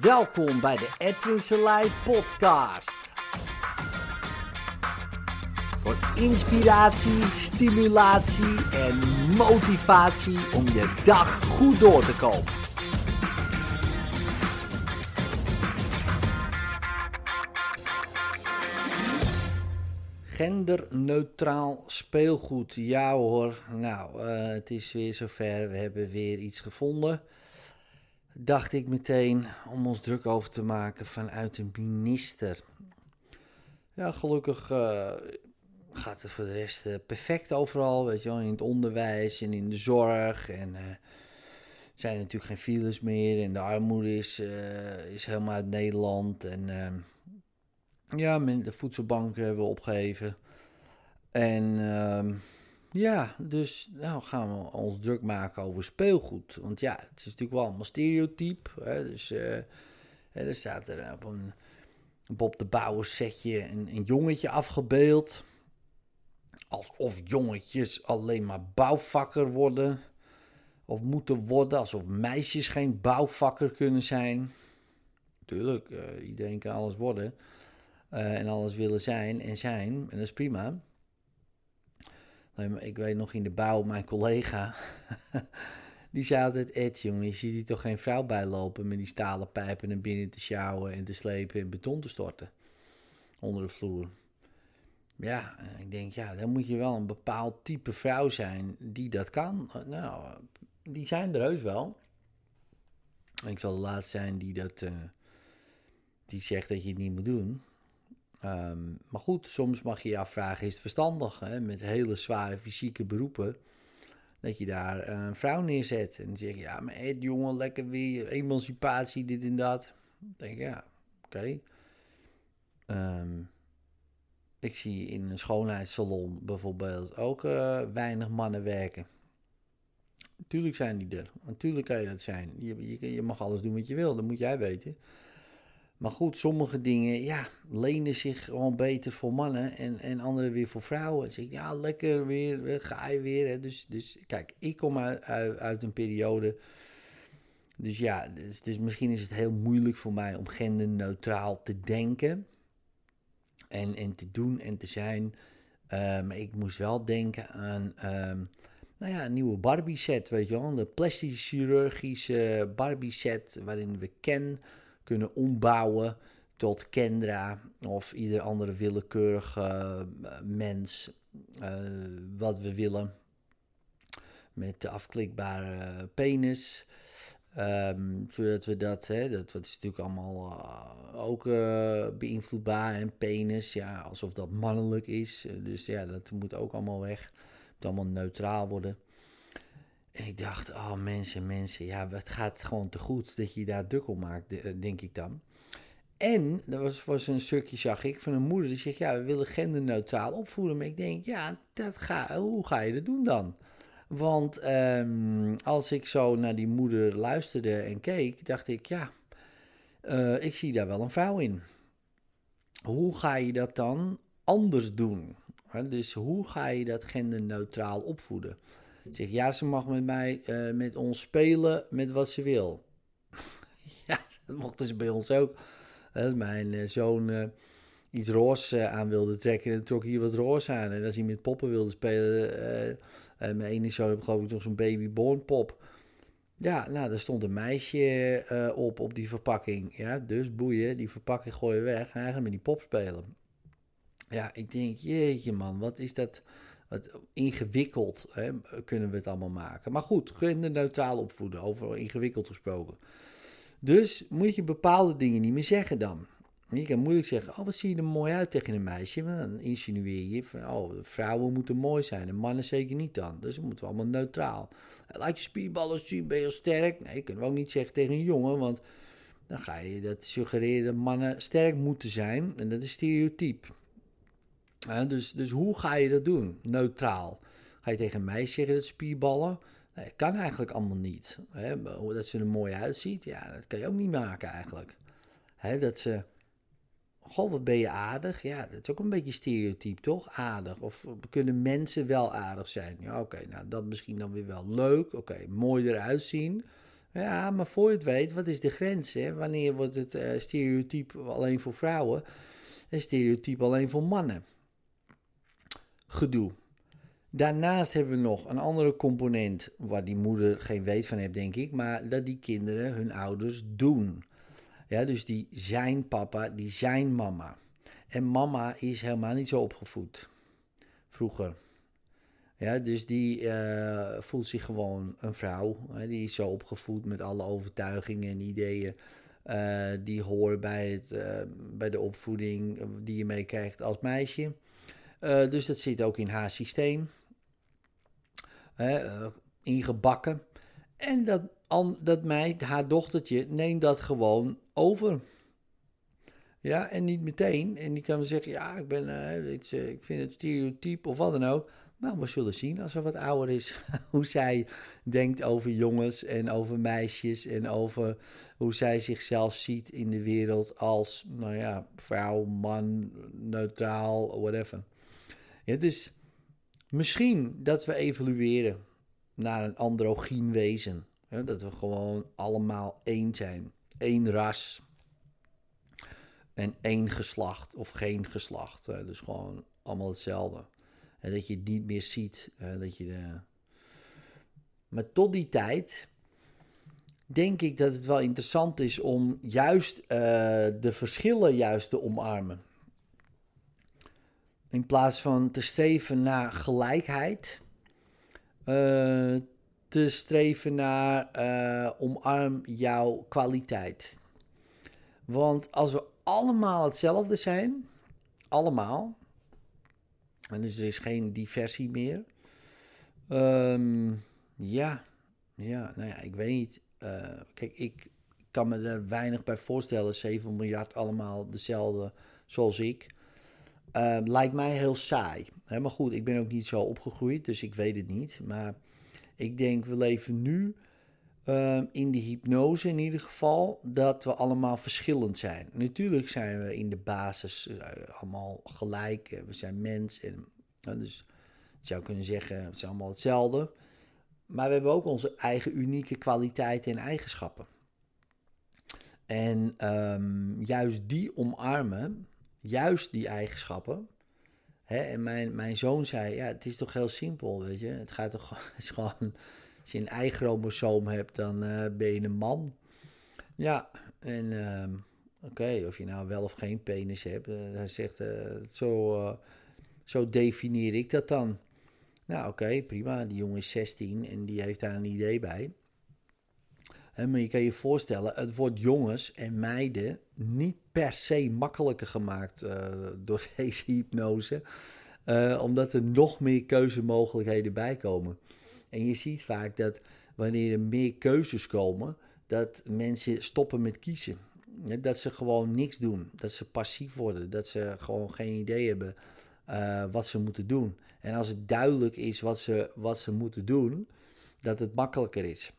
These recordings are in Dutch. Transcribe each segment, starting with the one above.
Welkom bij de Edwin Selei podcast. Voor inspiratie, stimulatie en motivatie om je dag goed door te komen. Genderneutraal speelgoed, ja hoor. Nou, eh, het is weer zover. We hebben weer iets gevonden dacht ik meteen om ons druk over te maken vanuit een minister. Ja, gelukkig uh, gaat het voor de rest uh, perfect overal, weet je wel, in het onderwijs en in de zorg. En uh, zijn er natuurlijk geen files meer en de armoede is, is helemaal uit Nederland. En ja, de voedselbanken hebben we opgegeven. En ehm, ja, dus nou gaan we ons druk maken over speelgoed. Want ja, het is natuurlijk wel allemaal stereotype. Hè? Dus uh, er staat er op een Bob de Bouwer setje een, een jongetje afgebeeld. Alsof jongetjes alleen maar bouwvakker worden. Of moeten worden. Alsof meisjes geen bouwvakker kunnen zijn. Tuurlijk, uh, iedereen kan alles worden. Uh, en alles willen zijn en zijn. En dat is prima. Ik weet nog in de bouw, mijn collega, die zei altijd, Ed jongen, je ziet hier toch geen vrouw bijlopen met die stalen pijpen naar binnen te sjouwen en te slepen en beton te storten onder de vloer. Ja, ik denk, ja, dan moet je wel een bepaald type vrouw zijn die dat kan. Nou, die zijn er heus wel. Ik zal de laatste zijn die dat, uh, die zegt dat je het niet moet doen. Ehm, maar goed, soms mag je je afvragen, is het verstandig hè, met hele zware fysieke beroepen, dat je daar een vrouw neerzet. En dan zeg je, ja, maar Ed, jongen, lekker weer, emancipatie, dit en dat. Dan denk ik, ja, oké. Ehm, ik zie in een schoonheidssalon bijvoorbeeld ook uh, weinig mannen werken. Natuurlijk zijn die er. Natuurlijk kan je dat zijn. Je, je, je mag alles doen wat je wil, dat moet jij weten. Maar goed, sommige dingen ja, lenen zich gewoon beter voor mannen en, en andere weer voor vrouwen. Dus ik, ja, lekker weer, ga je weer. Hè. Dus, dus kijk, ik kom uit, uit, een periode. Dus ja, dus, dus misschien is het heel moeilijk voor mij om genderneutraal te denken. En, en te doen en te zijn. maar ehm, ik moest wel denken aan um, nou ja, een nieuwe Barbie set, weet je wel. De plastic chirurgische Barbie set waarin we kennen kunnen ombouwen tot Kendra of ieder andere willekeurige uh, mens uh, wat we willen. Met de afklikbare penis. Um, zodat we dat, hè, dat, dat is natuurlijk allemaal uh, ook beïnvloedbaar. En penis, ja, alsof dat mannelijk is. Dus ja, dat moet ook allemaal weg. Het moet allemaal neutraal worden. En ik dacht, oh mensen, mensen, ja, het gaat gewoon te goed dat je daar om maakt, eh, denk ik dan. En er was, was een stukje, zag ik, van een moeder die zegt, ja, we willen genderneutraal opvoeden. Maar ik denk, ja, dat ga, hoe ga je dat doen dan? Want um, als ik zo naar die moeder luisterde en keek, dacht ik, ja, uh, ik zie daar wel een vrouw in. Hoe ga je dat dan anders doen? Dus hoe ga je dat genderneutraal opvoeden? Zeg, ja, ze mag met mij, uh, met ons spelen met wat ze wil. ja, dat mochten ze bij ons ook. Uh, mijn uh, zoon uh, iets roze aan wilde trekken, en trok hier wat roze aan. En als hij met poppen wilde spelen, mijn ene zoon heb geloof ik nog zo'n babyborn pop. Ja, nou, daar stond een meisje op, op die verpakking. Ja, dus boeien, die verpakking gooien weg en hij met die pop spelen. Ja, ik denk, jeetje man, wat is dat ingewikkeld hè, kunnen we het allemaal maken. Maar goed, genderneutraal opvoeden, over ingewikkeld gesproken. Dus moet je bepaalde dingen niet meer zeggen dan. Je kan moeilijk zeggen, oh wat zie je er mooi uit tegen een meisje. Dan insinueer je van, oh vrouwen moeten mooi zijn en mannen zeker niet dan. Dus dan moeten we allemaal neutraal. Laat je spierballen zien, ben je sterk? Nee, kunnen we ook niet zeggen tegen een jongen, want dan ga je dat suggereren dat mannen sterk moeten zijn. En dat is stereotyp dus, dus hoe ga je dat doen? Neutraal. Ga je tegen mij zeggen dat spierballen? Nee, kan eigenlijk allemaal niet. Dat ze er mooi uitziet, ja, dat kan je ook niet maken eigenlijk. Dat ze, goh, wat ben je aardig? Ja, dat is ook een beetje stereotyp, toch? Aardig. Of kunnen mensen wel aardig zijn? Ja, oké, nou, dat misschien dan weer wel leuk. Oké, mooi eruit zien. Ja, maar voor je het weet, wat is de grens? Hè? Wanneer wordt het uh, stereotype alleen voor vrouwen en stereotype alleen voor mannen? Gedoe. Daarnaast hebben we nog een andere component waar die moeder geen weet van heeft, denk ik, maar dat die kinderen hun ouders doen. Ja, dus die zijn papa, die zijn mama. En mama is helemaal niet zo opgevoed. Vroeger. Ja, dus die uh, voelt zich gewoon een vrouw. Hè, die is zo opgevoed met alle overtuigingen en ideeën. Uh, die horen bij, het, uh, bij de opvoeding die je meekrijgt als meisje. Dus dat zit ook in haar systeem. ingebakken. En dat, dat meid, haar dochtertje, neemt dat gewoon over. Ja, en niet meteen. En die kan me zeggen, ja, ik, ben, uh, ik, ik vind het stereotype of wat dan ook. Nou, we zullen zien als ze wat ouder is hoe zij denkt over jongens en over meisjes en over hoe zij zichzelf ziet in de wereld als, nou ja, vrouw, man, neutraal, whatever. Ja, dus misschien dat we evolueren naar een androgyn wezen. Dat we gewoon allemaal één zijn, één ras en één geslacht of geen geslacht. Dus gewoon allemaal hetzelfde. En dat je het niet meer ziet. dat je de... Maar tot die tijd denk ik dat het wel interessant is om juist uh, de verschillen juist te omarmen. In plaats van te streven naar gelijkheid, uh, te streven naar uh, omarm jouw kwaliteit. Want als we allemaal hetzelfde zijn, allemaal, en dus er is geen diversie meer. Um, ja, ja, nou ja, ik weet niet. Uh, kijk, ik kan me er weinig bij voorstellen. 7 miljard allemaal dezelfde zoals ik. Uh, lijkt mij heel saai. Maar goed, ik ben ook niet zo opgegroeid, dus ik weet het niet. Maar ik denk, we leven nu uh, in de hypnose in ieder geval, dat we allemaal verschillend zijn. Natuurlijk zijn we in de basis uh, allemaal gelijk, we zijn mens. En, dus je zou kunnen zeggen, het is allemaal hetzelfde. Maar we hebben ook onze eigen unieke kwaliteiten en eigenschappen. En um, juist die omarmen, juist die eigenschappen. Hè, en mijn, mijn zoon zei, ja, het is toch heel simpel, weet je. Het gaat toch is gewoon als je een Y-chromosoom hebt, dan uh, ben je een man. Ja, en uh, oké, of je nou wel of geen penis hebt, uh, hij zegt, uh, zo, zo definieer ik dat dan. Nou, oké, prima. Die jongen is 16 en die heeft daar een idee bij. Maar je kan je voorstellen, het wordt jongens en meiden niet per se makkelijker gemaakt door deze hypnose. omdat er nog meer keuzemogelijkheden bij komen. En je ziet vaak dat wanneer er meer keuzes komen, dat mensen stoppen met kiezen. Dat ze gewoon niks doen. Dat ze passief worden. Dat ze gewoon geen idee hebben uh, wat ze moeten doen. En als het duidelijk is wat ze, wat ze moeten doen, dat het makkelijker is.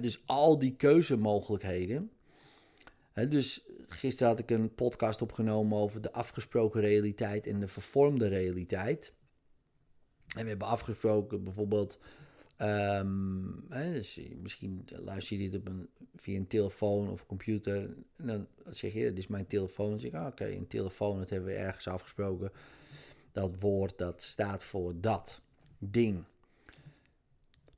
Dus al die keuzemogelijkheden. Dus gisteren had ik een podcast opgenomen over de afgesproken realiteit en de vervormde realiteit. En we hebben afgesproken bijvoorbeeld. Hè, dus misschien luister je dit op een, via een telefoon of computer. En dan zeg je, dit is mijn telefoon. Dan zeg ik, ah, oké, een telefoon, dat hebben we ergens afgesproken. Dat woord, dat staat voor dat ding.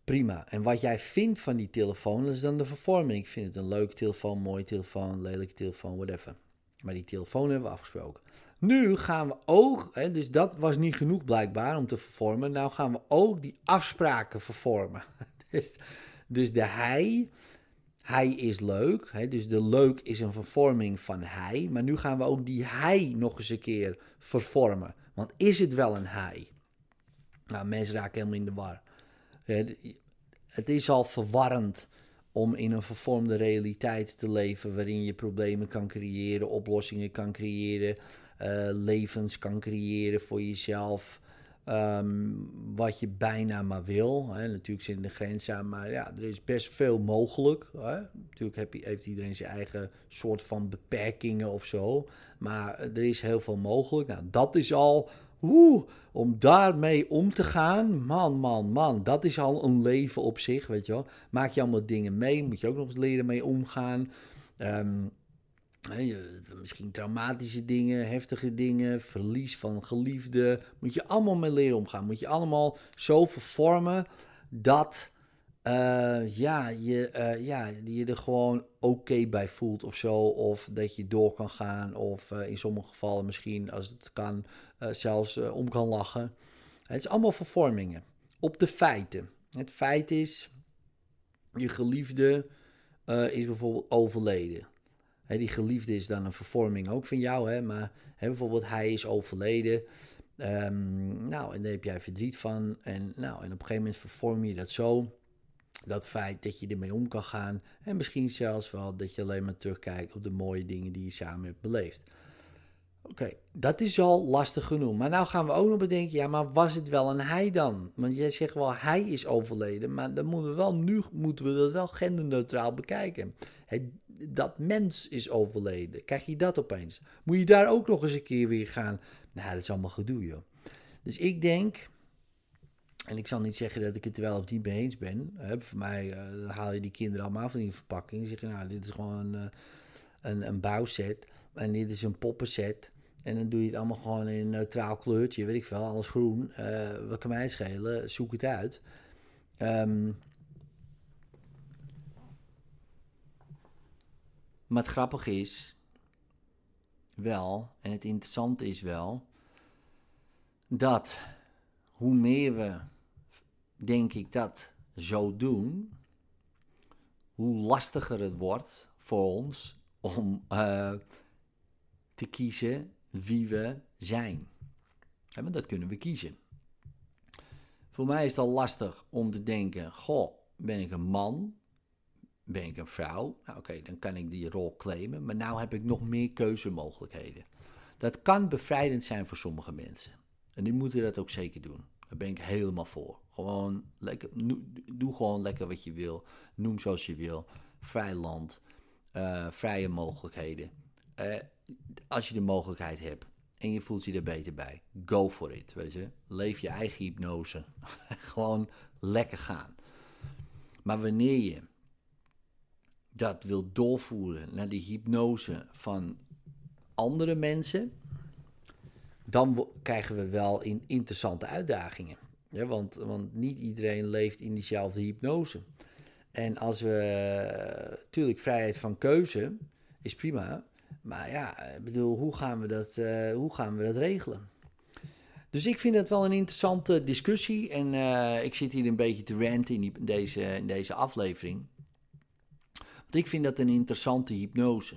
Prima. En wat jij vindt van die telefoon, dat is dan de vervorming. Ik vind het een leuke telefoon, mooie telefoon, lelijke telefoon, whatever. Maar die telefoon hebben we afgesproken. Nu gaan we ook, hè, dus dat was niet genoeg blijkbaar om te vervormen. Nou gaan we ook die afspraken vervormen. dus, dus de hij, hij is leuk. Hè, dus de leuk is een vervorming van hij. Maar nu gaan we ook die hij nog eens een keer vervormen. Want is het wel een hij? Nou, mensen raken helemaal in de war. Het is al verwarrend om in een vervormde realiteit te leven waarin je problemen kan creëren, oplossingen kan creëren, uh, levens kan creëren voor jezelf. Um, wat je bijna maar wil. Hè. Natuurlijk zit de grens aan, maar ja, er is best veel mogelijk. Hè. Natuurlijk heb je, heeft iedereen zijn eigen soort van beperkingen of zo. Maar er is heel veel mogelijk. Nou, dat is al Oeh, om daarmee om te gaan, man, man, man, dat is al een leven op zich, weet je wel. Maak je allemaal dingen mee, moet je ook nog eens leren mee omgaan. Ehm, misschien traumatische dingen, heftige dingen, verlies van geliefde. Moet je allemaal mee leren omgaan. Moet je allemaal zo vervormen dat uh, ja, je, uh, ja, je er gewoon oké bij voelt of zo. Of dat je door kan gaan. Of uh, in sommige gevallen misschien, als het kan, zelfs om kan lachen. Het is allemaal vervormingen. Op de feiten. Het feit is, je geliefde is bijvoorbeeld overleden. Hè, die geliefde is dan een vervorming ook van jou. Hè, maar hè, bijvoorbeeld hij is overleden. Um, nou, en daar heb jij verdriet van. En, nou, en op een gegeven moment vervorm je dat zo dat feit dat je ermee om kan gaan. En misschien zelfs wel dat je alleen maar terugkijkt op de mooie dingen die je samen hebt beleefd. Oké, dat is al lastig genoeg. Maar nou gaan we ook nog bedenken, ja, maar was het wel een hij dan? Want jij zegt wel, hij is overleden, maar dan moeten we wel, nu moeten we dat wel genderneutraal bekijken. Dat mens is overleden. Krijg je dat opeens? Moet je daar ook nog eens een keer weer gaan? Nou, dat is allemaal gedoe, joh. Dus ik denk, en ik zal niet zeggen dat ik het er wel of niet mee eens ben. Voor mij uh, haal je die kinderen allemaal van die verpakking. En zeg je, nou, dit is gewoon een, eh, een, een bouwset. En dit is een poppenset. En dan doe je het allemaal gewoon in een neutraal kleurtje. Weet ik veel, alles groen. Uh, wat kan mij schelen? Zoek het uit. Um, maar het grappige is wel, en het interessante is wel, dat hoe meer we denk ik dat zo doen, hoe lastiger het wordt voor ons om uh, te kiezen wie we zijn. Ja, dat kunnen we kiezen. Voor mij is het al lastig om te denken: Goh, ben ik een man? Ben ik een vrouw? Nou, oké, dan kan ik die rol claimen. Maar nu heb ik nog meer keuzemogelijkheden. Dat kan bevrijdend zijn voor sommige mensen. En die moeten dat ook zeker doen. Daar ben ik helemaal voor. Gewoon lekker, doe gewoon lekker wat je wil. Noem zoals je wil. Vrij land. Uh, vrije mogelijkheden. Uh, als je de mogelijkheid hebt en je voelt je er beter bij, go for it. Weet je? Leef je eigen hypnose. gewoon lekker gaan. Maar wanneer je dat wil doorvoeren naar die hypnose van andere mensen, dan krijgen we wel in interessante uitdagingen. Ja, want, want niet iedereen leeft in diezelfde hypnose. En als we, natuurlijk, vrijheid van keuze is prima. Maar ja, ik bedoel, hoe gaan we dat, uh, hoe gaan we dat regelen? Dus ik vind het wel een interessante discussie. En uh, ik zit hier een beetje te ranten in, deze, in deze aflevering. Want ik vind dat een interessante hypnose.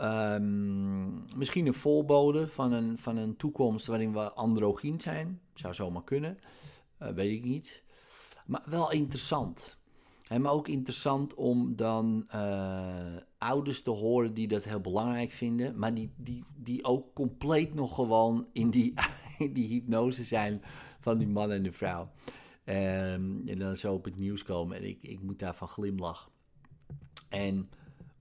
Um, misschien een voorbode van een, van een toekomst waarin we androgyn zijn. Zou zomaar kunnen. Uh, weet ik niet. Maar wel interessant. En maar ook interessant om dan uh, ouders te horen die dat heel belangrijk vinden. Maar die, die, die ook compleet nog gewoon in die, in die hypnose zijn van die man en de vrouw. Um, en dan zo op het nieuws komen en ik, ik moet daarvan glimlachen. En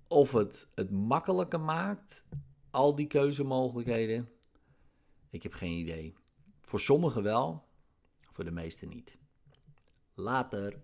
of het het makkelijker maakt, al die keuzemogelijkheden, ik heb geen idee. Voor sommigen wel, voor de meesten niet. Later.